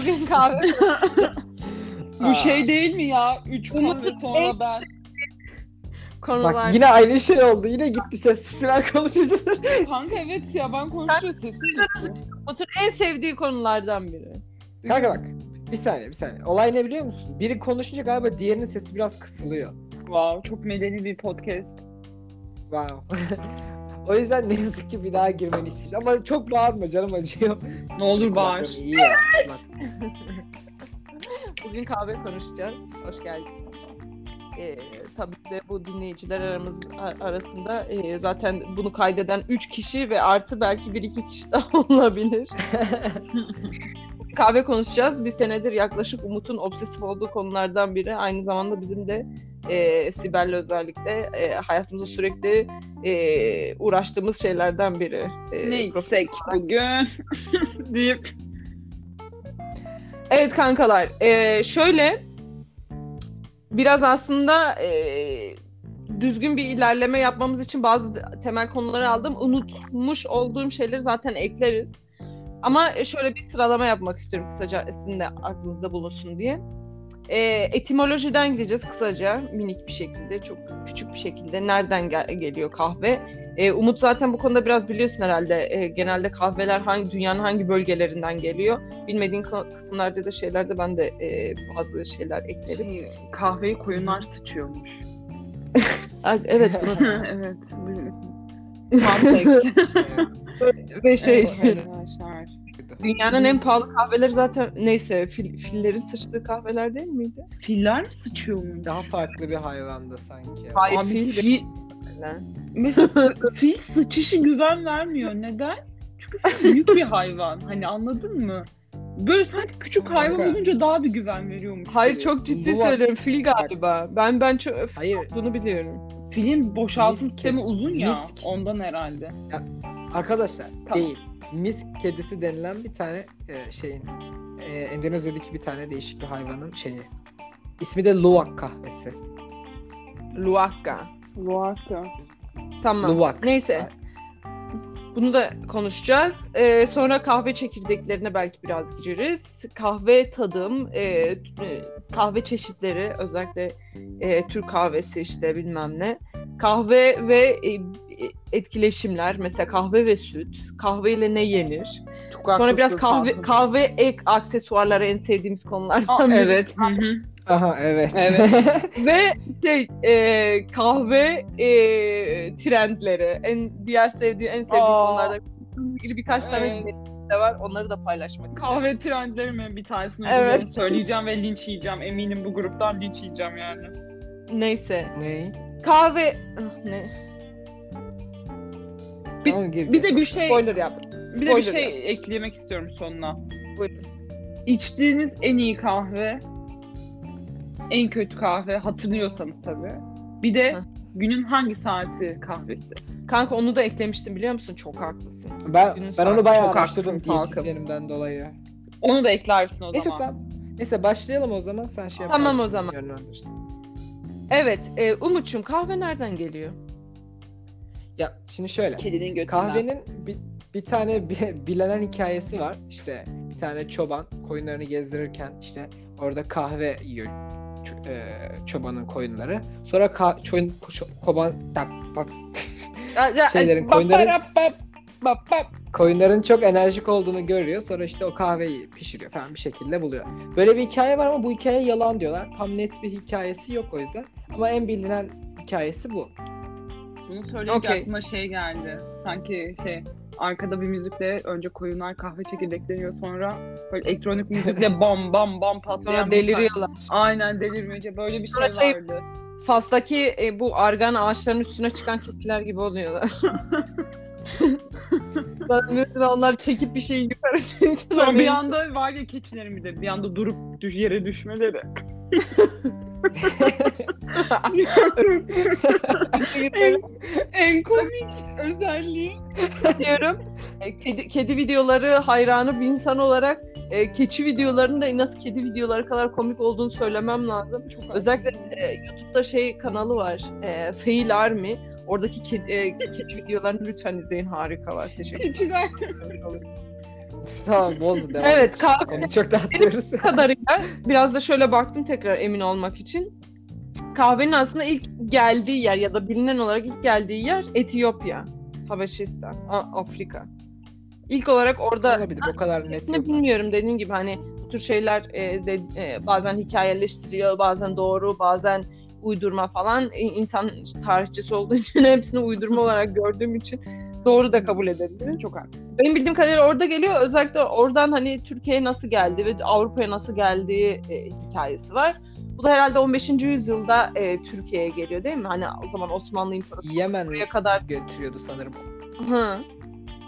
bugün kahve Bu şey değil mi ya? Üç kahve sonra en- ben. konular. Bak yine aynı şey oldu. Yine gitti sessiz ver konuşacağız. Kanka evet ya ben konuşuyor sesim gitti. Umut'un en sevdiği konulardan biri. Kanka bak. Bir saniye bir saniye. Olay ne biliyor musun? Biri konuşunca galiba diğerinin sesi biraz kısılıyor. Wow çok medeni bir podcast. Wow. o yüzden ne yazık ki bir daha girmeni isteyeceğim. Ama çok bağırma canım acıyor. Ne olur bağır. İyi ya. Bugün kahve konuşacağız. Hoş geldin. Ee, tabii de bu dinleyiciler aramız arasında e, zaten bunu kaydeden 3 kişi ve artı belki 1-2 kişi daha olabilir. kahve konuşacağız. Bir senedir yaklaşık Umut'un obsesif olduğu konulardan biri. Aynı zamanda bizim de e, Sibel'le özellikle e, hayatımızda sürekli e, uğraştığımız şeylerden biri. E, Ne içsek bugün deyip Evet kankalar. e, şöyle biraz aslında e, düzgün bir ilerleme yapmamız için bazı temel konuları aldım. Unutmuş olduğum şeyleri zaten ekleriz. Ama şöyle bir sıralama yapmak istiyorum kısaca sizin de aklınızda bulunsun diye. E, etimolojiden gideceğiz kısaca minik bir şekilde çok küçük bir şekilde nereden gel- geliyor kahve. E, Umut zaten bu konuda biraz biliyorsun herhalde. E, genelde kahveler hangi dünyanın hangi bölgelerinden geliyor bilmediğin kısımlarda da şeylerde ben de e, bazı şeyler eklerim. şey, kahveyi koyunlar sıçıyormuş. Evet bunu evet. Ve şey. Dünyanın en pahalı kahveleri zaten neyse fil, fillerin sıçtığı kahveler değil miydi? Filler mi sıçıyormuş? Daha farklı bir hayvandı sanki. Hayır Abi fil. fil, Mesela fil sıçışı güven vermiyor. Neden? Çünkü fil büyük bir hayvan. Hani anladın mı? Böyle sanki küçük hayvan olunca daha bir güven veriyormuş. Hayır gibi. çok ciddi Bu var. söylüyorum fil galiba. Ben ben çok Hayır bunu biliyorum. Filin boşaltım sistemi uzun ya. Misk. Ondan herhalde. arkadaşlar Tamam. değil. Misk kedisi denilen bir tane e, şeyin e, Endonezya'daki bir tane değişik bir hayvanın şeyi. İsmi de luwak kahvesi. Luwakka. Luarka. Tamam. Luwak. Neyse. Bunu da konuşacağız. Ee, sonra kahve çekirdeklerine belki biraz gireriz. Kahve tadım, e, e, kahve çeşitleri, özellikle e, Türk kahvesi işte bilmem ne. Kahve ve e, etkileşimler, mesela kahve ve süt. Kahve ile ne yenir? Çok Sonra biraz kahve haklısın. kahve ek aksesuarları en sevdiğimiz konulardan biri. evet. Hı hı. Aha evet. Evet. Ve şey e, kahve e, trendleri en diğer sevdiği en sevdiğim Aa. konulardan ilgili birkaç tane Evet. de var. Onları da paylaşmak istiyorum. Kahve trendlerimin bir tanesini Evet. söyleyeceğim ve linç yiyeceğim. Eminim bu gruptan linç yiyeceğim yani. Neyse. ne? Kahve Ah, ne? Bir- Tamam, gir, Bir gir. de bir şey Spoiler yap. bir de bir spoiler şey yap. eklemek istiyorum sonuna. Buyurun. İçtiğiniz en iyi kahve, en kötü kahve hatırlıyorsanız tabii. Bir de Hı. günün hangi saati kahvesi? Kanka onu da eklemiştim biliyor musun? Çok haklısın. Ben, Günün ben onu bayağı araştırdım diyetisyenimden dolayı. Onu da eklersin o Neyse zaman. tamam. Neyse başlayalım o zaman sen şey Tamam yaparsın, o zaman. Evet. E, Umut'cum kahve nereden geliyor? Ya şimdi şöyle. Kedinin götünden. Kahvenin bir, bir tane bi- bilinen hikayesi var. İşte bir tane çoban koyunlarını gezdirirken işte orada kahve yiyor e, çobanın koyunları. Sonra ka- çoyun, ço- koban bak, bak, şeylerin bap, koyunların koyunların çok enerjik olduğunu görüyor. Sonra işte o kahveyi pişiriyor falan bir şekilde buluyor. Böyle bir hikaye var ama bu hikaye yalan diyorlar. Tam net bir hikayesi yok o yüzden. Ama en bilinen hikayesi bu. Bunu söyleyince Okey. aklıma şey geldi. Sanki şey arkada bir müzikle önce koyunlar kahve çekirdekleniyor sonra böyle elektronik müzikle bam bam bam patlayan Sonra deliriyorlar. Aynen delirmece böyle bir Sonra şey, şey- vardı. Fas'taki e, bu argan ağaçların üstüne çıkan keçiler gibi oluyorlar. Zannediyorum onlar çekip bir şeyi yukarı çektiler. Sonra bir anda var ya keçilerin bir de bir anda durup düş, yere düşmeleri. En, en komik özelliği. diyorum. E, Kedi, kedi videoları hayranı bir insan olarak e, keçi videolarının da nasıl kedi videoları kadar komik olduğunu söylemem lazım. Özellikle e, YouTube'da şey kanalı var. E, Fail Army. Oradaki kedi, e, keçi videolarını lütfen izleyin. Harika var. Teşekkür ederim. Tamam bozdu devam. Evet et. kahve Onu çok dağıtıyoruz. kadarıyla biraz da şöyle baktım tekrar emin olmak için. Kahvenin aslında ilk geldiği yer ya da bilinen olarak ilk geldiği yer Etiyopya, Habeşistan, Afrika. İlk olarak orada Olabilir o kadar net ne bilmiyorum dediğim gibi hani bu tür şeyler e, de, e, bazen hikayeleştiriyor, bazen doğru, bazen uydurma falan. E, insan işte tarihçisi olduğu için hepsini uydurma olarak gördüğüm için doğru da kabul edebiliriz. Çok haklısın. Benim bildiğim kadarıyla orada geliyor. Özellikle oradan hani Türkiye'ye nasıl geldi ve Avrupa'ya nasıl geldiği e, hikayesi var. Bu da herhalde 15. yüzyılda e, Türkiye'ye geliyor değil mi? Hani o zaman Osmanlı İmparatorluğu'ya kadar götürüyordu sanırım. Hı.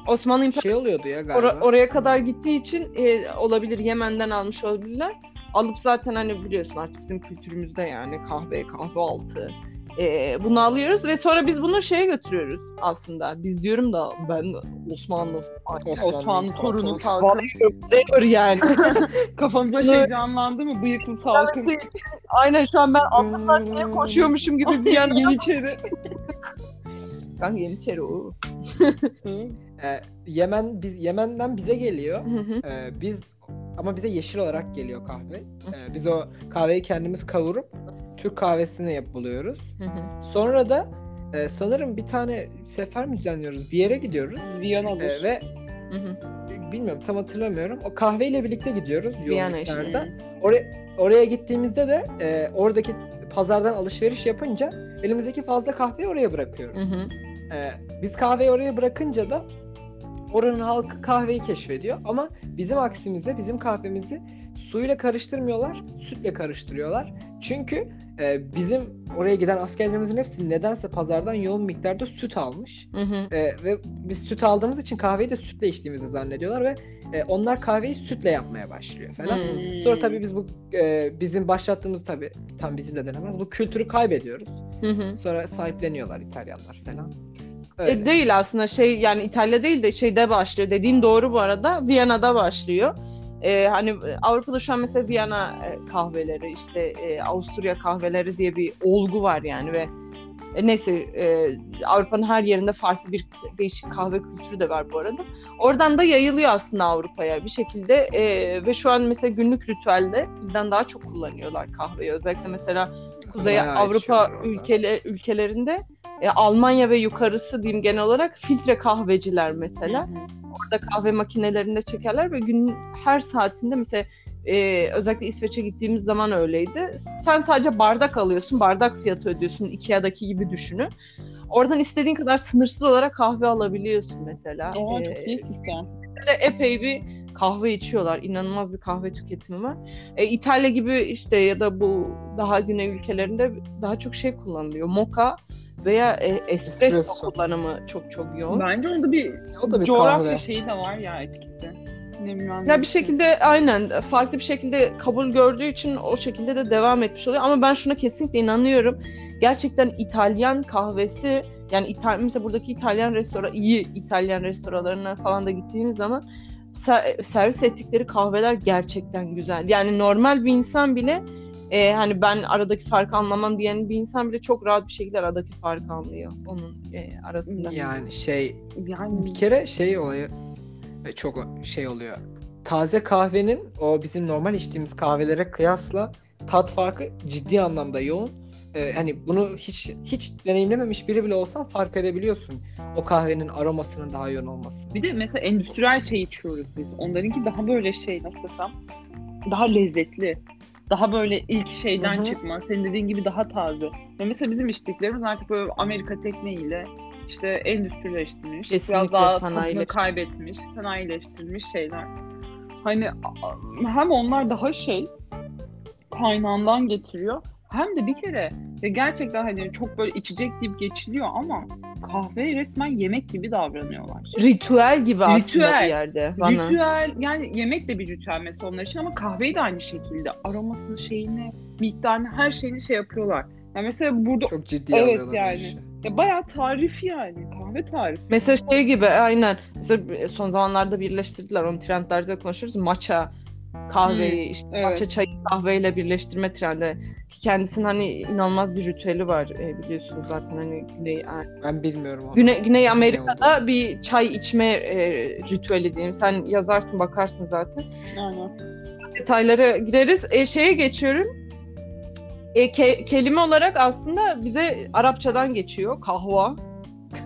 Osmanlı İmparatorluğu Şey oluyordu ya galiba. Ora- oraya kadar gittiği için e, olabilir Yemen'den almış olabilirler. Alıp zaten hani biliyorsun artık bizim kültürümüzde yani kahve, kahvaltı e, bunu alıyoruz ve sonra biz bunu şeye götürüyoruz aslında. Biz diyorum da ben Osmanlı Osmanlı Osmanlı torunu. Whatever yani. Kafamda şey canlandı mı? Bıyıklı salkım. Aynen şu an ben altın taşlıya koşuyormuşum gibi bir yana. Yeniçeri. Ben Yeniçeri o. Ee, Yemen biz Yemen'den bize geliyor. Ee, biz ama bize yeşil olarak geliyor kahve. Ee, biz o kahveyi kendimiz kavurup Türk kahvesini yap buluyoruz. Hı hı. Sonra da e, sanırım bir tane sefer mi düzenliyoruz? Bir yere gidiyoruz. Viyana'dır. Ee, ve Hı hı. bilmiyorum tam hatırlamıyorum. O kahveyle birlikte gidiyoruz Viyana miktarda. Oraya, oraya gittiğimizde de e, oradaki pazardan alışveriş yapınca elimizdeki fazla kahveyi oraya bırakıyoruz. Hı hı. Ee, biz kahveyi oraya bırakınca da oranın halkı kahveyi keşfediyor ama bizim aksimizde bizim kahvemizi suyla karıştırmıyorlar, sütle karıştırıyorlar. Çünkü e, bizim oraya giden askerlerimizin hepsi nedense pazardan yoğun miktarda süt almış. Hı hı. E, ve biz süt aldığımız için kahveyi de sütle içtiğimizi zannediyorlar ve e, onlar kahveyi sütle yapmaya başlıyor falan. Hmm. Sonra tabii biz bu e, bizim başlattığımız tabii tam bizim de denemez bu kültürü kaybediyoruz. Hı hı. Sonra sahipleniyorlar İtalyanlar falan. E, Öyle. değil aslında şey yani İtalya değil de şeyde başlıyor. Dediğin doğru bu arada. Viyana'da başlıyor. E, hani e, Avrupa'da şu an mesela Viyana e, kahveleri işte e, Avusturya kahveleri diye bir olgu var yani ve e, neyse e, Avrupa'nın her yerinde farklı bir değişik kahve kültürü de var bu arada. Oradan da yayılıyor aslında Avrupa'ya bir şekilde e, ve şu an mesela günlük ritüelde bizden daha çok kullanıyorlar kahveyi. Özellikle mesela Kuzey Bayağı Avrupa içiyorlar orada. ülkele, ülkelerinde e, Almanya ve yukarısı diyeyim genel olarak filtre kahveciler mesela. Orada kahve makinelerinde çekerler ve günün her saatinde mesela e, özellikle İsveç'e gittiğimiz zaman öyleydi. Sen sadece bardak alıyorsun, bardak fiyatı ödüyorsun. Ikea'daki gibi düşünün. Oradan istediğin kadar sınırsız olarak kahve alabiliyorsun mesela. Aa, E, çok iyi sistem. epey bir kahve içiyorlar. İnanılmaz bir kahve tüketimi var. E, İtalya gibi işte ya da bu daha güney ülkelerinde daha çok şey kullanılıyor. Moka veya e, espresso, Espresso. kullanımı çok çok yoğun. Bence onda bir, O da bir coğrafya kahve. şeyi de var ya etkisi. Ya bir şekilde aynen farklı bir şekilde kabul gördüğü için o şekilde de devam etmiş oluyor. Ama ben şuna kesinlikle inanıyorum. Gerçekten İtalyan kahvesi yani İtal mesela buradaki İtalyan restoran iyi İtalyan restoranlarına falan da gittiğimiz zaman ser- servis ettikleri kahveler gerçekten güzel. Yani normal bir insan bile e, hani ben aradaki farkı anlamam diyen bir insan bile çok rahat bir şekilde aradaki farkı anlıyor onun e, arasında. Yani şey yani bir kere şey olayı e, çok şey oluyor. Taze kahvenin o bizim normal içtiğimiz kahvelere kıyasla tat farkı ciddi anlamda yoğun. Ee, hani bunu hiç hiç deneyimlememiş biri bile olsan fark edebiliyorsun. O kahvenin aromasının daha yoğun olması. bir de mesela endüstriyel şey içiyoruz biz. Onlarınki daha böyle şey nasıl desem daha lezzetli. Daha böyle ilk şeyden Hı hı. çıkma. Senin dediğin gibi daha taze. Ya mesela bizim içtiklerimiz artık böyle Amerika tekniğiyle işte endüstrileştirilmiş. Kesinlikle biraz daha tadını kaybetmiş, sanayileştirilmiş şeyler. Hani hem onlar daha şey kaynağından getiriyor hem de bir kere ya gerçekten hani çok böyle içecek deyip geçiliyor ama kahve resmen yemek gibi davranıyorlar. Ritüel gibi aslında Ritüel. bir yerde bana. Ritüel yani yemek de bir ritüel mesela onlar için ama kahveyi de aynı şekilde aromasını şeyini miktarını her şeyini şey yapıyorlar. Yani mesela burada Çok ciddi Evet yani. işi. ya bayağı tarif yani kahve tarifi. Mesela şey gibi aynen. Mesela son zamanlarda birleştirdiler. Onu trendlerde konuşuruz. Matcha Kahveyi işte evet. matcha çayı kahveyle birleştirme trendi. Ki Kendisinin hani inanılmaz bir ritüeli var e, biliyorsunuz zaten hani Güney Ben bilmiyorum onu. Güney, Güney Ne Amerika'da bir çay içme e, ritüeli diyeyim. Sen yazarsın bakarsın zaten. Aynen. Detaylara gireriz. E, şeye geçiyorum. E, ke- kelime olarak aslında bize Arapçadan geçiyor. Kahva.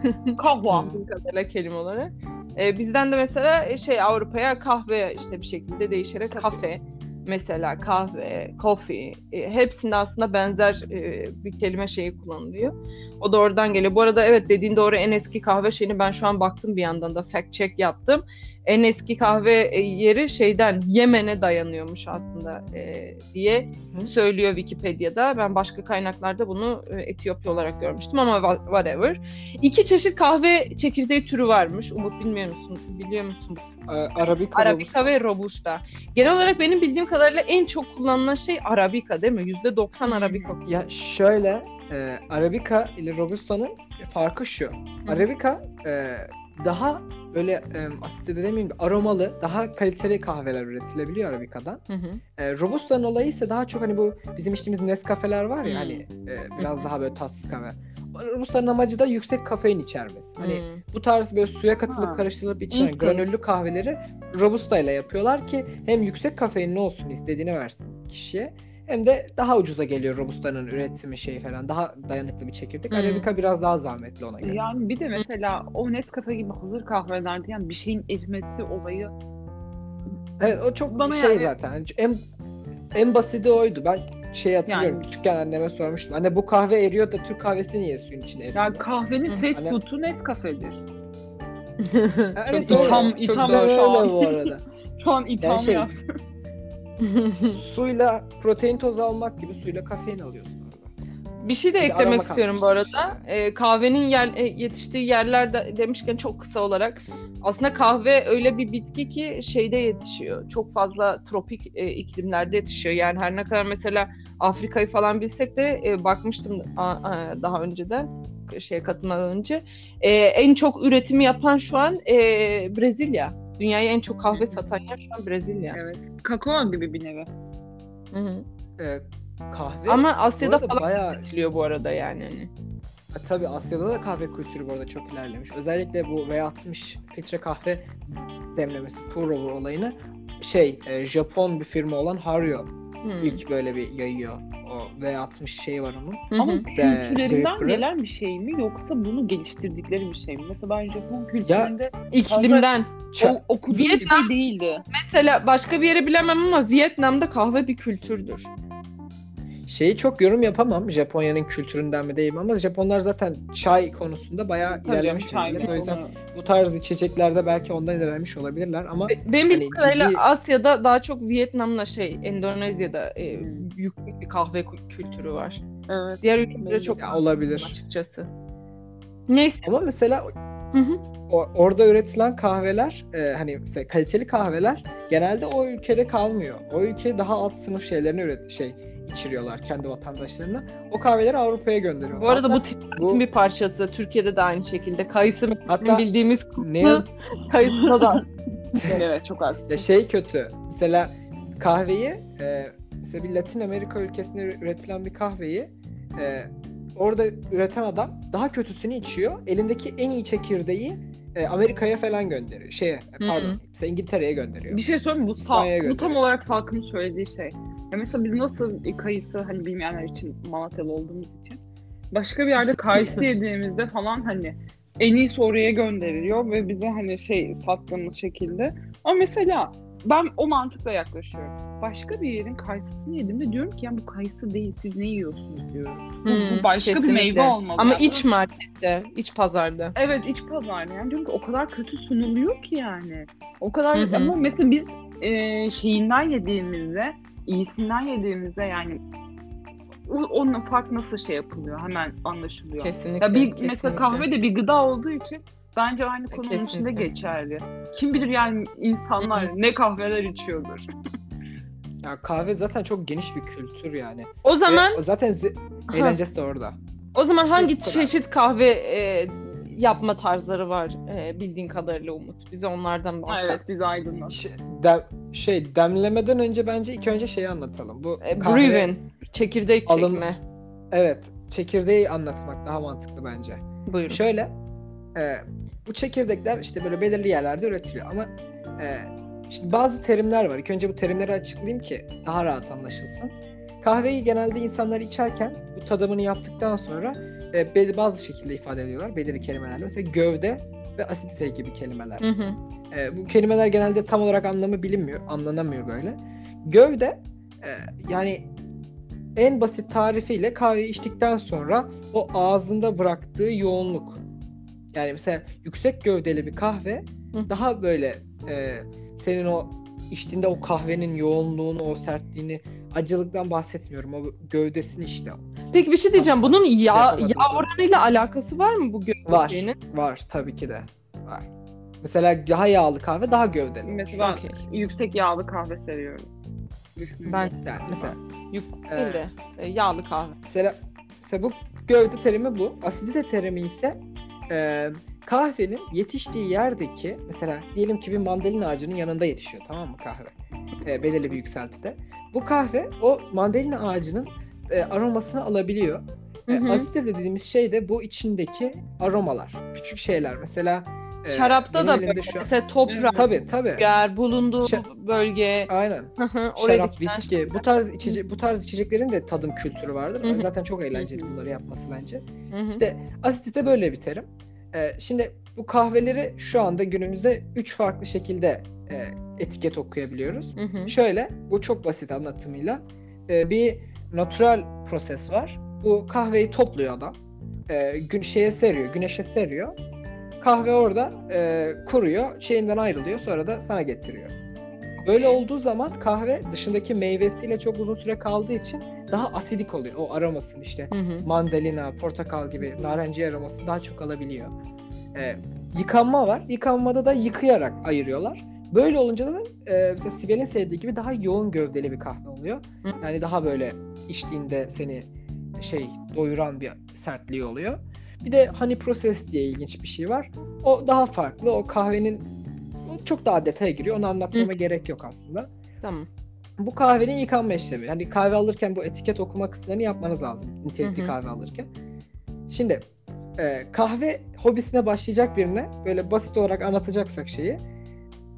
Kahva. Bildiğim kadarıyla kelime olarak. E, bizden de mesela e, şey Avrupa'ya kahve işte bir şekilde değişerek kafe mesela kahve, coffee e, hepsinde aslında benzer e, bir kelime şeyi kullanılıyor. O da oradan geliyor. Bu arada evet dediğin doğru en eski kahve şeyini ben şu an baktım bir yandan da fact check yaptım. En eski kahve e, yeri şeyden Yemen'e dayanıyormuş aslında e, diye Hı. söylüyor Wikipedia'da. Ben başka kaynaklarda bunu e, Etiyopya olarak görmüştüm ama whatever. İki çeşit kahve çekirdeği türü varmış. Umut bilmiyor musun? Biliyor musun? Ee, Arabica, Arabica ve Robusta. Genel olarak benim bildiğim kadarıyla en çok kullanılan şey Arabica değil mi? %90 Arabica. Ya şöyle e, Arabica ile Robusta'nın farkı şu. Arabica e, daha böyle e, asitli de demeyeyim de aromalı, daha kaliteli kahveler üretilebiliyor Arabica'dan. Hı hı. E, Robusta'nın olayı ise daha çok hani bu bizim içtiğimiz Nescafe'ler var ya hani e, biraz Hı hı. daha böyle tatsız kahve. Robusta'nın amacı da yüksek kafein içermesi. Hani Hmm. bu tarz böyle suya katılıp Ha. karıştırılıp içilen Instant. granüllü kahveleri Robusta ile yapıyorlar ki hem yüksek kafeinli olsun istediğini versin kişiye hem de daha ucuza geliyor Robusta'nın üretimi şey falan. Daha dayanıklı bir çekirdek. Hmm. Arabica biraz daha zahmetli ona göre. Yani bir de mesela o Nescafe gibi hazır kahvelerde yani bir şeyin erimesi olayı Evet o çok Bana şey yani- zaten. En en basiti oydu. Ben şey hatırlıyorum. Yani- Küçükken anneme sormuştum. Anne bu kahve eriyor da Türk kahvesi niye suyun içine eriyor? yani kahvenin fast Hani- food'u Nescafe'dir. Ha, Çok evet, doğru. İtham- Çok itham doğru şu an. bu arada. Şu an itham şey- yaptı. Suyla protein tozu almak gibi suyla kafein alıyorsun orada. Bir şey de Bir de eklemek istiyorum bu arada. Ee, kahvenin yer, e, yetiştiği yerlerde demişken çok kısa olarak aslında kahve öyle bir bitki ki şeyde yetişiyor. Çok fazla tropik e, iklimlerde yetişiyor. Yani her ne kadar mesela Afrika'yı falan bilsek de e, bakmıştım a- a- daha önceden şeye katılmadan önce. E, en çok üretimi yapan şu an e, Brezilya. Dünyaya en çok kahve satan yer şu an Brezilya. Evet. Kakao gibi bir nevi. Hı hı. Ee, kahve Ama Asya'da falan bayağı- üretiliyor bu arada yani. Hani. Ha, Tabii Asya'da da kahve kültürü bu arada çok ilerlemiş. Özellikle bu V60 filtre kahve demlemesi pour over olayını şey e, Japon bir firma olan Hario Hı. ilk böyle bir yayıyor. O V60 şey var onun. Hı hı. Ama kültürlerinden Gripper'ı. gelen bir şey mi yoksa bunu geliştirdikleri bir şey mi? Mesela ben Japon kültüründe İklimden. Ça- o, okuduğum bir Vietnam- şey değildi. Mesela başka bir yere bilemem ama Vietnam'da kahve bir kültürdür. Şeyi çok yorum yapamam Japonya'nın kültüründen mi değil mi ama Japonlar zaten çay konusunda bayağı Tabii ilerlemiş çay. O yüzden onu- bu tarz içeceklerde belki ondan ilerlemiş olabilirler ama Be- Benim Hani kadarıyla ciddi- Asya'da daha çok Vietnam'la şey Endonezya'da e, Hmm. büyük bir kahve kü- kültürü var. Evet. Diğer ülkelere çok ya olabilir. açıkçası. Neyse. Ama mesela Hı hı. o- orada üretilen kahveler e, hani mesela kaliteli kahveler genelde o ülkede kalmıyor. O ülke daha alt sınıf şeylerini üret şey içiriyorlar kendi vatandaşlarına. O kahveleri Avrupa'ya gönderiyorlar. Bu arada bu Hatta ticaretin bu- bir parçası. Türkiye'de de aynı şekilde. Kayısı Hatta bildiğimiz ne kayısıda da. evet çok haklısın. ya şey kötü. Mesela kahveyi e, mesela bir Latin Amerika ülkesinde üretilen bir kahveyi e, orada üreten adam daha kötüsünü içiyor. Elindeki en iyi çekirdeği e, Amerika'ya falan gönderiyor. Şeye pardon. Hı. Mesela İngiltere'ye gönderiyor. Bir şey söyleyeyim mi? bu sağ, bu tam olarak Falk'ın söylediği şey. Ya mesela biz nasıl kayısı hani bilmeyenler için Malatyalı olduğumuz için başka bir yerde kayısı yediğimizde falan hani en iyisi oraya gönderiliyor ve bize hani şey sattığımız şekilde. Ama mesela ben o mantıkla yaklaşıyorum. Başka bir yerin kayısısını yediğimde diyorum ki ya bu kayısı değil siz ne yiyorsunuz diyorum. Bu, Hmm, bu başka bir kesinlikle. meyve olmalı. Ama yani. iç markette, iç pazarda. Evet iç pazarda yani diyorum ki o kadar kötü sunuluyor ki yani. O kadar Hı hı. ama mesela biz e, şeyinden yediğimizde iyisinden yediğimizde yani onun fark nasıl şey yapılıyor hemen anlaşılıyor. Kesinlikle. ya bir kesinlikle. mesela kahve de bir gıda olduğu için bence aynı konunun içinde Kesinlikle. geçerli. Kim bilir yani insanlar ne kahveler içiyordur. Ya kahve zaten çok geniş bir kültür yani. O zaman Ve zaten eğlencesi de orada. o zaman hangi çeşit kahve e, yapma tarzları var e, bildiğin kadarıyla Umut? Bize onlardan bahset. evet bizi aydınlat. Ş- de- Şey demlemeden önce bence ilk önce şeyi anlatalım. Bu E, kahve- brewing, çekirdek Alım- çekme. Evet, çekirdeği anlatmak daha mantıklı bence. Buyurun. Şöyle, e, bu çekirdekler işte böyle belirli yerlerde üretiliyor ama e, şimdi bazı terimler var. İlk önce bu terimleri açıklayayım ki daha rahat anlaşılsın. Kahveyi genelde insanlar içerken bu tadımını yaptıktan sonra e, bazı şekilde ifade ediyorlar belirli kelimelerle. Mesela gövde ve asidite gibi kelimeler. Hı hı. E, bu kelimeler genelde tam olarak anlamı bilinmiyor, anlanamıyor böyle. Gövde e, yani en basit tarifiyle kahveyi içtikten sonra o ağzında bıraktığı yoğunluk. Yani mesela yüksek gövdeli bir kahve Hı. daha böyle e, senin o içtiğinde o kahvenin yoğunluğunu, o sertliğini, acılıktan bahsetmiyorum. O gövdesini işte. Peki bir şey diyeceğim. Bunun yağ, Yapamadım. yağ oranıyla alakası var mı bu Var. gövdeğinin? Var tabii ki de. Var. Mesela daha yağlı kahve daha gövdeli. Mesela Okey. yüksek yağlı kahve seviyorum. Düşünün. Ben Yani mesela yük Ee, değil de e, yağlı kahve. Mesela, mesela bu gövde terimi bu. Asidite terimi ise e, kahvenin yetiştiği yerdeki mesela diyelim ki bir mandalina ağacının yanında yetişiyor tamam mı kahve? E, belirli bir yükseltide. Bu kahve o mandalina ağacının e, aromasını alabiliyor. E, Hı hı. asite dediğimiz şey de bu içindeki aromalar. Küçük şeyler. Mesela e, Şarapta da böyle şu an- mesela toprak, Tabii tabii. yer, bulunduğu Şa- bölge, Aynen. oraya Şarap, viski, bu tarz içecek bu tarz içeceklerin de tadım kültürü vardır. Hı hı. Zaten çok eğlenceli bunları yapması bence. Hı hı. İşte asitite böyle bir terim. Ee, şimdi bu kahveleri şu anda günümüzde üç farklı şekilde e, etiket okuyabiliyoruz. Hı hı. Şöyle, bu çok basit anlatımıyla. Ee, bir natural proses var. Bu kahveyi topluyor adam. Ee, gün şeye seriyor, güneşe seriyor. Kahve orada e, kuruyor, şeyinden ayrılıyor, sonra da sana getiriyor. Böyle olduğu zaman kahve dışındaki meyvesiyle çok uzun süre kaldığı için daha asidik oluyor. O aromasını işte Hı hı. mandalina, portakal gibi narenciye aroması daha çok alabiliyor. Ee, yıkanma var. Yıkanmada da yıkayarak ayırıyorlar. Böyle olunca da e, mesela Sibel'in sevdiği gibi daha yoğun gövdeli bir kahve oluyor. Hı. Yani daha böyle içtiğinde seni şey doyuran bir sertliği oluyor. Bir de honey process diye ilginç bir şey var. O daha farklı. O kahvenin o çok daha detaya giriyor. Onu anlatmama gerek yok aslında Tamam. bu kahvenin yıkanma işlemi. Hani kahve alırken bu etiket okuma kısımlarını yapmanız lazım. Nitelikli Hı hı. kahve alırken. Şimdi e, kahve hobisine başlayacak birine böyle basit olarak anlatacaksak şeyi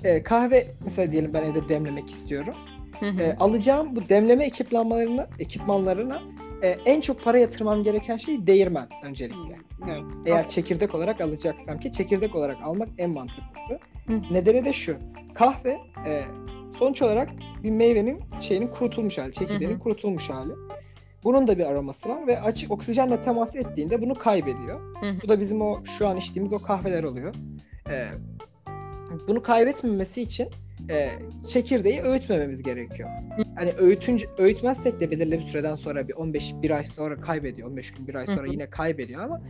e, kahve mesela diyelim ben evde demlemek istiyorum. Hı hı. E, alacağım bu demleme ekipmanlarını ekipmanlarına e, en çok para yatırmam gereken şey değirmen öncelikle. Evet. Eğer çekirdek olarak alacaksam ki çekirdek olarak almak en mantıklısı. Hı. Nedeni de şu. Kahve e, sonuç olarak bir meyvenin şeyinin kurutulmuş hali, çekirdeğinin Hı hı. kurutulmuş hali. Bunun da bir aroması var ve açık oksijenle temas ettiğinde bunu kaybediyor. Hı hı. Bu da bizim o şu an içtiğimiz o kahveler oluyor. E, bunu kaybetmemesi için e, çekirdeği öğütmememiz gerekiyor. Hani öğütünce, öğütmezsek de belirli bir süreden sonra bir 15 bir ay sonra kaybediyor. 15 gün bir ay sonra yine kaybediyor ama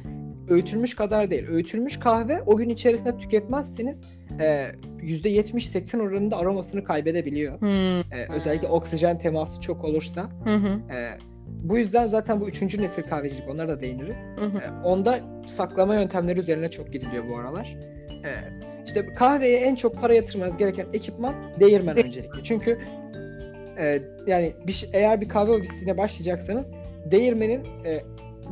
öğütülmüş kadar değil. Öğütülmüş kahve o gün içerisinde tüketmezseniz e, %70-80 oranında aromasını kaybedebiliyor. Hı E, özellikle oksijen teması çok olursa. hı. hı. E, bu yüzden zaten bu üçüncü nesil kahvecilik onlara da değiniriz. Hı hı. E, onda saklama yöntemleri üzerine çok gidiliyor bu aralar. E, işte kahveye en çok para yatırmanız gereken ekipman değirmen De- öncelikle. Çünkü e, yani bir, eğer bir kahve hobisine başlayacaksanız değirmenin e,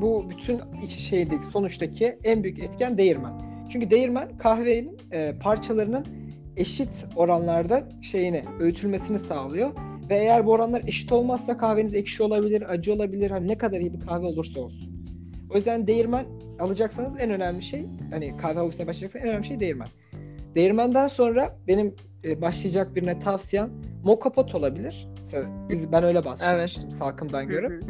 bu bütün iç şeydeki sonuçtaki en büyük etken değirmen. Çünkü değirmen kahvenin e, parçalarının eşit oranlarda şeyini öğütülmesini sağlıyor. Ve eğer bu oranlar eşit olmazsa kahveniz ekşi olabilir, acı olabilir. Hani ne kadar iyi bir kahve olursa olsun. O yüzden değirmen alacaksanız en önemli şey hani kahve hobisine başlayacaksanız en önemli şey değirmen. Değirmenden sonra benim e, başlayacak birine tavsiyem moka pot olabilir. Mesela biz, ben öyle başlamıştım salkımdan görüp.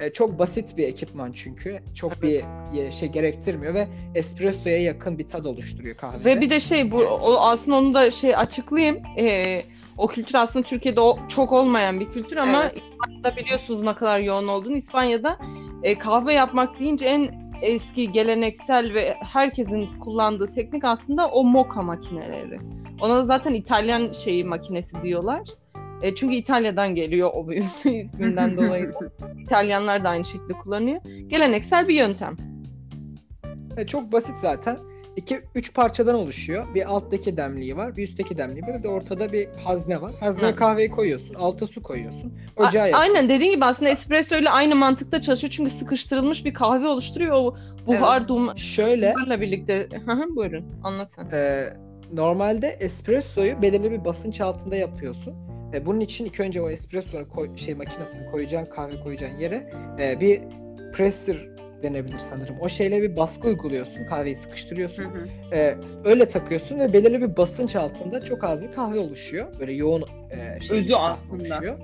E, çok basit bir ekipman çünkü. Çok Evet. bir şey gerektirmiyor ve espressoya yakın bir tad oluşturuyor kahvede. Ve bir de şey bu o, aslında onu da şey açıklayayım. Ee, o kültür aslında Türkiye'de o, çok olmayan bir kültür ama Evet. İspanya'da biliyorsunuz ne kadar yoğun olduğunu. İspanya'da e, kahve yapmak deyince en eski geleneksel ve herkesin kullandığı teknik aslında o moka makineleri. Ona da zaten İtalyan şeyi makinesi diyorlar. E, çünkü İtalya'dan geliyor o bu isminden dolayı. İtalyanlar da aynı şekilde kullanıyor. Geleneksel bir yöntem. E, çok basit zaten. İki üç parçadan oluşuyor. Bir alttaki demliği var, bir üstteki demliği var. Bir de ortada bir hazne var. Hazneye Hı. kahveyi koyuyorsun, alta su koyuyorsun. Ocağa yakıyorsun. Aynen dediğin gibi aslında espresso ile aynı mantıkta çalışıyor çünkü sıkıştırılmış bir kahve oluşturuyor o buhar dumanla Şöyle birlikte. Hı hı, Buyurun anlat sen. e, normalde espressoyu belirli bir basınç altında yapıyorsun. E, bunun için ilk önce o espressonun koy, şey makinesini koyacağın kahve koyacağın yere e, bir presser denebilir sanırım. O şeyle bir baskı uyguluyorsun. Kahveyi sıkıştırıyorsun. E, öyle takıyorsun ve belirli bir basınç altında çok az bir kahve oluşuyor. Böyle yoğun e, şey Özü aslında. oluşuyor.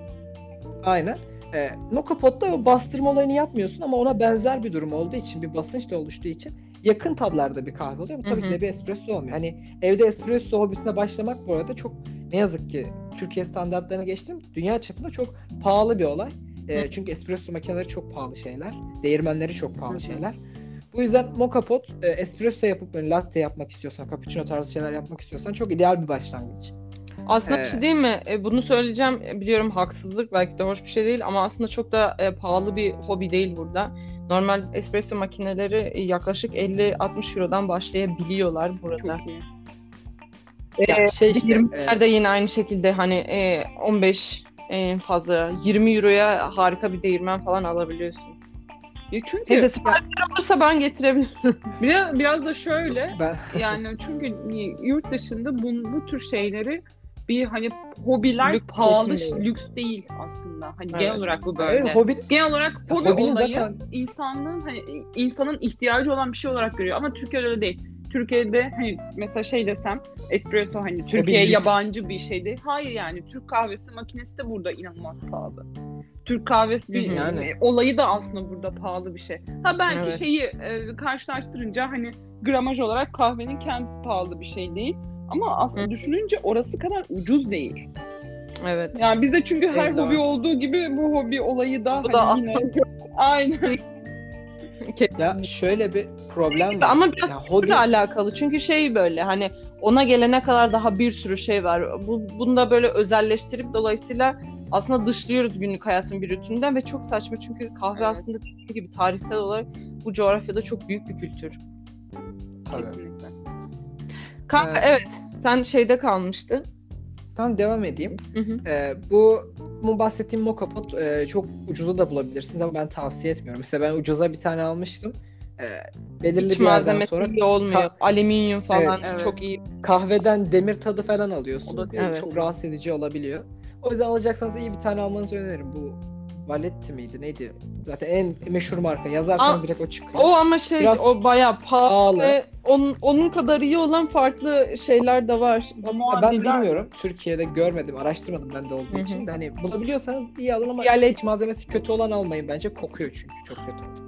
Aynen. E, Moka Pot'ta o bastırma olayını yapmıyorsun ama ona benzer bir durum olduğu için, bir basınçla oluştuğu için yakın tablarda bir kahve oluyor. Bu tabii Hı hı. ki de bir espresso olmuyor. Hani evde espresso hobisine başlamak bu arada çok ne yazık ki Türkiye standartlarına geçtim. Dünya çapında çok pahalı bir olay. E, çünkü espresso makineleri çok pahalı şeyler. Değirmenleri çok pahalı şeyler. Bu yüzden moka pot e, espresso yapıp böyle latte yapmak istiyorsan, cappuccino tarzı şeyler yapmak istiyorsan çok ideal bir başlangıç. Aslında bir Ee, şey değil mi? E, bunu söyleyeceğim. E, Biliyorum haksızlık belki de hoş bir şey değil ama aslında çok da e, pahalı bir hobi değil burada. Normal espresso makineleri e, yaklaşık 50-60 Euro'dan başlayabiliyorlar burada. Çok iyi. E, Ya şey işte, de yine aynı şekilde hani e, 15 en fazla 20 Euro'ya harika bir değirmen falan alabiliyorsun. Ya çünkü Neyse sipariş olursa ben getirebilirim. biraz, biraz da şöyle ben yani çünkü yurt dışında bu, bu tür şeyleri bir hani hobiler Lüks pahalı geçinmiyor. lüks değil aslında. Hani Evet. genel olarak bu böyle. Evet, hobi Genel olarak hobi hobinin olayı zaten- insanlığın hani insanın ihtiyacı olan bir şey olarak görüyor ama Türkiye'de öyle değil. Türkiye'de hani mesela şey desem espresso hani Türkiye'ye lüks. yabancı bir şey değil. Hayır yani Türk kahvesi makinesi de burada inanılmaz pahalı. Türk kahvesi hı. Yani. e, olayı da aslında burada pahalı bir şey. Ha belki Evet. şeyi e, karşılaştırınca hani gramaj olarak kahvenin kendisi pahalı bir şey değil. Ama aslında Hı. düşününce orası kadar ucuz değil. Evet. Yani bizde çünkü her Evet, hobi doğru. olduğu gibi bu hobi olayı da Bu da hani yine aynen. ya şöyle bir problem var. Ama biraz Ya hobi alakalı. Çünkü şey böyle hani ona gelene kadar daha bir sürü şey var. Bu, bunu da böyle özelleştirip dolayısıyla aslında dışlıyoruz günlük hayatın bir rutininden ve çok saçma çünkü kahve Evet. aslında dediğim gibi tarihsel olarak bu coğrafyada çok büyük bir kültür. Tabii. Kesinlikle. Kanka Evet. evet sen şeyde kalmıştın. Tamam devam edeyim. Hı hı. Ee, bu bu bahsettiğim moka pot e, çok ucuza da bulabilirsiniz ama ben tavsiye etmiyorum. Mesela ben ucuza bir tane almıştım. Ee, belirli Hiç bir yerden malzemesi sonra iyi olmuyor. Ka- Alüminyum falan Evet, çok iyi. kahveden demir tadı falan alıyorsun. O da- Ve evet. Çok rahatsız edici olabiliyor. O yüzden alacaksanız iyi bir tane almanızı öneririm. Bu Valetti miydi neydi? Zaten en meşhur marka. Yazarsan Aa, direkt o çıkıyor. O ama şey Biraz o bayağı pahalı pahalı. ve onun, onun kadar iyi olan farklı şeyler de var. ben Muadiller- bilmiyorum. Türkiye'de görmedim, araştırmadım ben de olduğu Hı hı. için de. Hani bulabiliyorsanız iyi alın ama Yerli- iç malzemesi kötü olan almayın bence. Kokuyor çünkü çok kötü.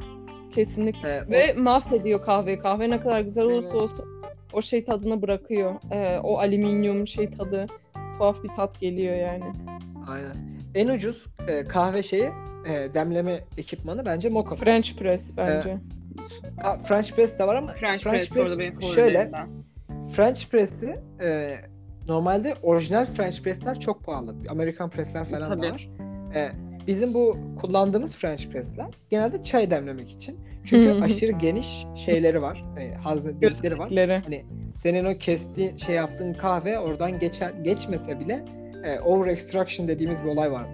Kesinlikle. Ee, o- Ve mahvediyor kahveyi. Kahve ne kadar güzel olursa Evet. olsun o şey tadını bırakıyor. Ee, o alüminyum şey tadı tuhaf bir tat geliyor yani. Aynen. En ucuz e, kahve şeyi e, demleme ekipmanı bence Moka. French press bence. Ha, French press de var ama French, French press, press orada benim şöyle. French press'i e, normalde orijinal French press'ler çok pahalı. Amerikan press'ler falan Tabii. da var. E, bizim bu kullandığımız French press'ler genelde çay demlemek için. Çünkü aşırı geniş şeyleri var. Hani hazne delikleri var. Hani senin o kestiğin şey yaptığın kahve oradan geçer geçmese bile e, over extraction dediğimiz bir olay var.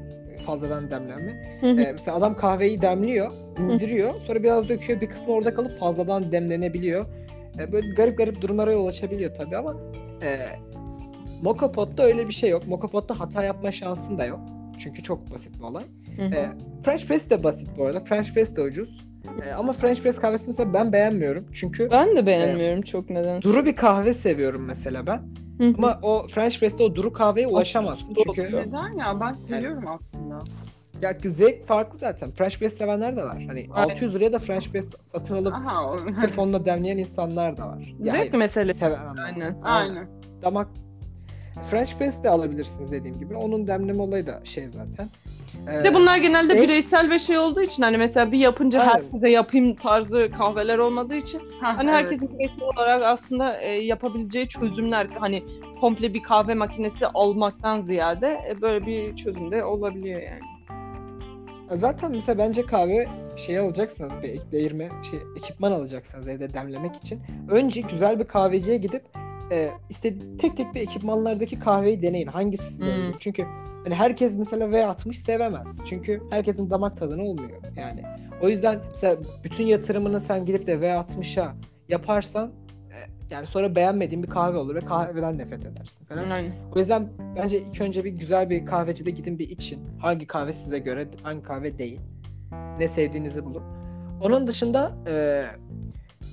Fazladan demlenme. Hı hı. E, mesela adam kahveyi demliyor, indiriyor, sonra biraz döküyor, bir kısmı orada kalıp fazladan demlenebiliyor. E, böyle garip garip durumlara yol açabiliyor tabii ama e, Moka Pot'ta öyle bir şey yok. Moka Pot'ta hata yapma şansın da yok. Çünkü çok basit bir olay. E, French Press de basit bu arada. French Press de ucuz. E, ama French Press kahvesini mesela ben beğenmiyorum. Çünkü ben de beğenmiyorum çok neden. duru bir kahve seviyorum mesela ben. Hı hı. Ama o French Press'te o duru kahveye ulaşamazsın. Çünkü. Neden ya? Ben seviyorum aslında. ya zevk farklı zaten. French Press sevenler de var. Hani Aynen. 600 liraya da French Press satın alıp Aha, o- sırf onunla demleyen insanlar da var. Ya Zevk meselesi. seven anlamda. Aynen. Aynen. Damak French Press de alabilirsiniz dediğim gibi. Onun demleme olayı da şey zaten. Ee, de bunlar genelde en- bireysel ve şey olduğu için hani mesela bir yapınca Aynen. herkese yapayım tarzı kahveler olmadığı için Ha, Hani evet. herkesin bireysel olarak aslında e, yapabileceği çözümler hani komple bir kahve makinesi almaktan ziyade e, böyle bir çözüm de olabiliyor yani. Zaten mesela bence kahve şey alacaksınız bir değirme şey ekipman alacaksınız evde demlemek için. Önce güzel bir kahveciye gidip e, istedi tek tek bir ekipmanlardaki kahveyi deneyin. Hangisi size Hmm. Çünkü hani herkes mesela V60 sevemez. Çünkü herkesin damak tadına olmuyor yani. O yüzden mesela bütün yatırımını sen gidip de V60'a yaparsan e, yani sonra beğenmediğin bir kahve olur ve kahveden nefret edersin falan. Aynen. O yüzden bence ilk önce bir güzel bir kahvecide gidin bir için. Hangi kahve size göre, hangi kahve değil. Ne sevdiğinizi bulun. Onun dışında e,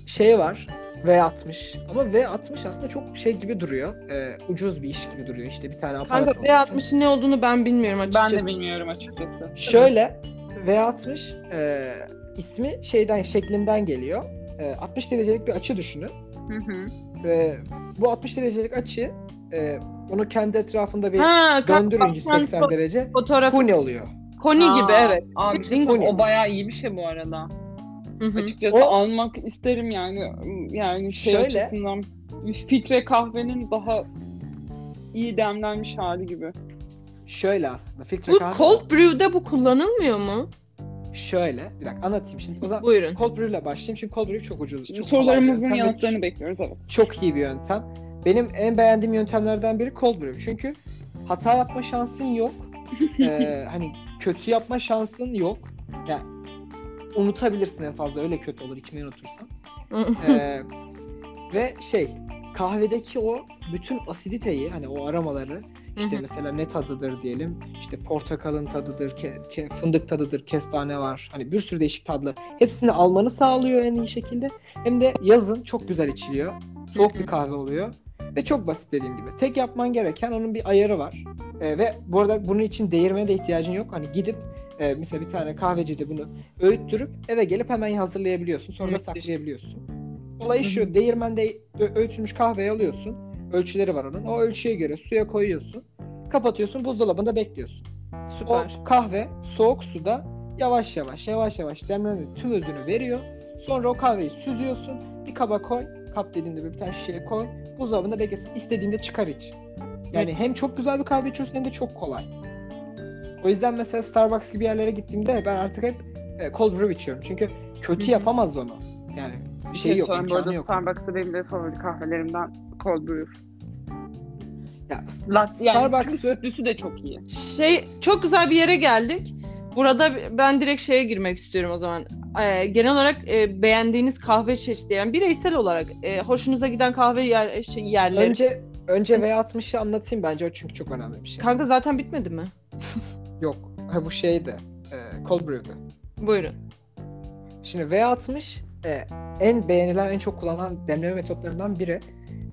şey var. V60. Ama V60 aslında çok şey gibi duruyor. E, ucuz bir iş gibi duruyor. İşte bir tane aparat Kanka alıyorsun. V60'ın ne olduğunu ben bilmiyorum Ben açıkçası. de bilmiyorum açıkçası. Şöyle V60 e, ismi şeyden şeklinden geliyor. E, 60 derecelik bir açı düşünün. Hı hı. Ve bu 60 derecelik açı e, onu kendi etrafında bir Ha, döndürünce kanka, 80 derece fotoğraf huni oluyor. koni gibi evet. Abi o bayağı iyi bir şey bu arada. Hı hı. Açıkçası O- almak isterim yani. Yani şey Şöyle- açısından filtre kahvenin daha iyi demlenmiş hali gibi. Şöyle aslında filtre Bu kahve cold brew'de bu kullanılmıyor mu? şöyle bir dakika anlatayım şimdi. O zaman Buyurun. cold brew ile başlayayım çünkü cold brew çok ucuz. Çok Sorularımızın yanıtlarını bekliyoruz evet. Çok iyi bir yöntem. Benim en beğendiğim yöntemlerden biri cold brew. Çünkü hata yapma şansın yok. Ee, hani kötü yapma şansın yok. Yani unutabilirsin en fazla. Öyle kötü olur içmeyi unutursan. Ee, ve şey kahvedeki o bütün asiditeyi hani o aromaları işte mesela ne tadıdır diyelim işte portakalın tadıdır ke- ke- fındık tadıdır kestane var. Hani bir sürü değişik tadlı hepsini almanı sağlıyor en iyi şekilde. Hem de yazın çok güzel içiliyor. Soğuk bir kahve oluyor. Ve çok basit dediğim gibi. Tek yapman gereken onun bir ayarı var. Ee, ve bu arada bunun için değirmene de ihtiyacın yok. Hani gidip e, mesela bir tane kahvecide bunu öğüttürüp eve gelip hemen hazırlayabiliyorsun sonra da saklayabiliyorsun Olay şu, değirmende öğütülmüş kahveyi alıyorsun. Ölçüleri var onun. O ölçüye göre suya koyuyorsun. Kapatıyorsun, buzdolabında bekliyorsun. Süper. O kahve soğuk suda yavaş yavaş, yavaş yavaş demlenerek tüm özünü veriyor. Sonra o kahveyi süzüyorsun. Bir kaba koy. Kap dediğimde bir tane şişeye koy. Buzdolabında beklesin. İstediğinde çıkar iç. Yani hem çok güzel bir kahve içiyorsun hem de çok kolay. O yüzden mesela Starbucks gibi yerlere gittiğimde ben artık hep e, cold brew içiyorum. Çünkü kötü yapamaz onu. Yani bir şey yok, Bu arada imkanı yok. Starbucks'ta benim de favori kahvelerimden cold brew. Ya, Latte yani Starbucks'ı- sütlüsü de çok iyi. Şey çok güzel bir yere geldik. Burada ben direkt şeye girmek istiyorum o zaman. Ee, genel olarak e, beğendiğiniz kahve çeşidi yani bireysel olarak e, hoşunuza giden kahve yer, şey, yerleri. Önce önce V60'ı anlatayım bence o çünkü çok önemli bir şey. Kanka zaten bitmedi mi? Yok. Ha, bu şeydi. E, cold brew'du. Buyurun. Şimdi V60 e, en beğenilen, en çok kullanılan demleme metotlarından biri.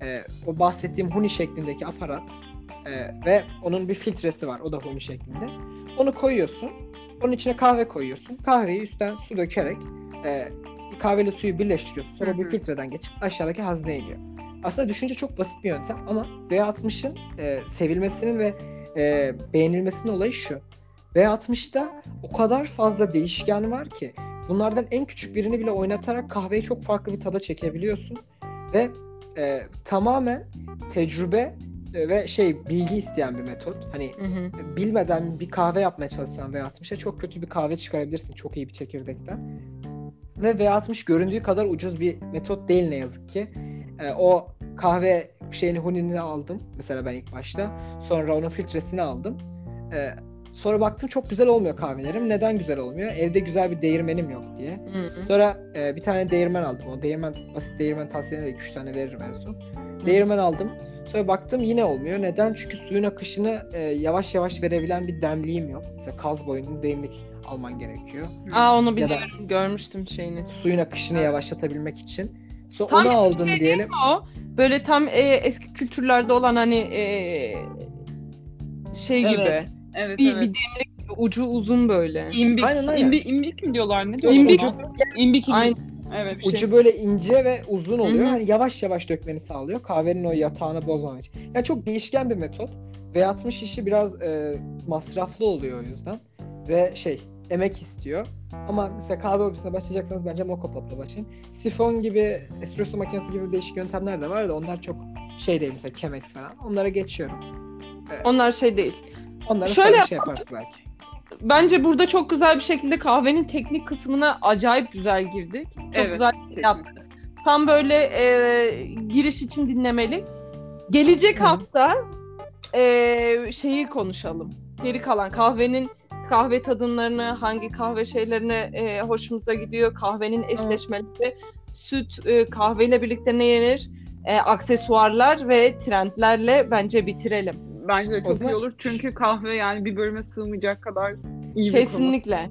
E, o bahsettiğim huni şeklindeki aparat e, ve onun bir filtresi var. O da huni şeklinde. Onu koyuyorsun. Onun içine kahve koyuyorsun. Kahveyi üstten su dökerek e, kahveyle suyu birleştiriyorsun. Sonra bir filtreden geçip aşağıdaki hazneye iniyor. Aslında düşünce çok basit bir yöntem ama V60'ın e, sevilmesinin ve e, beğenilmesinin olayı şu. V60'da o kadar fazla değişken var ki bunlardan en küçük birini bile oynatarak kahveyi çok farklı bir tada çekebiliyorsun ve e, tamamen tecrübe e, ve şey bilgi isteyen bir metot. Hani Hı hı. bilmeden bir kahve yapmaya çalışsan V60'a çok kötü bir kahve çıkarabilirsin çok iyi bir çekirdekten. Ve V60 göründüğü kadar ucuz bir metot değil ne yazık ki. E, o kahve şeyini hunini aldım mesela ben ilk başta. Sonra onun filtresini aldım. E, sonra baktım çok güzel olmuyor kahvelerim. Neden güzel olmuyor? Evde güzel bir değirmenim yok diye. Hı hı. Sonra e, bir tane değirmen aldım. O değirmen basit değirmen tavsiyeleri 2-3 tane veririm en son. Değirmen aldım. Sonra baktım yine olmuyor. Neden? Çünkü suyun akışını e, yavaş yavaş verebilen bir demliğim yok. Mesela kaz boyunlu demlik alman gerekiyor. Aa onu Ya da- biliyorum. Görmüştüm şeyini. Suyun akışını yavaşlatabilmek için. Sonra Tam onu aldım şey diyelim. O böyle tam e, eski kültürlerde olan hani e, şey gibi. Evet. Evet Bir, evet. bir demlik gibi, ucu uzun böyle. İmbik. Aynen, aynen. İmbi, imbik mi diyorlar? Ne diyorlar? İmbik. imbik. Aynen. Evet. bir şey. Ucu böyle ince ve uzun oluyor. Hı hı. Hani yavaş yavaş dökmeni sağlıyor. Kahvenin o yatağını bozmamak için. Yani çok değişken bir metot. V60 işi biraz e, masraflı oluyor o yüzden. Ve şey emek istiyor. Ama mesela kahve hobisine başlayacaksanız bence Moka Pot'la başlayın. Sifon gibi, espresso makinesi gibi değişik yöntemler de var da onlar çok şey değil mesela Chemex falan. Onlara geçiyorum. Onlar şey değil. Onlara Şöyle şey yaparız belki. bence burada çok güzel bir şekilde kahvenin teknik kısmına acayip güzel girdik. Çok Evet, güzel kesinlikle. yaptık. Tam böyle e, giriş için dinlemeli. Gelecek Hı. hafta e, şeyi konuşalım. Geri kalan kahvenin kahve tadımlarını, hangi kahve şeylerine e, hoşumuza gidiyor, kahvenin eşleşmeleri, süt e, kahveyle birlikte ne yenir, e, aksesuarlar ve trendlerle bence bitirelim. Bence de çok zaman- iyi olur. Çünkü kahve yani bir bölüme sığmayacak kadar iyi bir konu. Kesinlikle.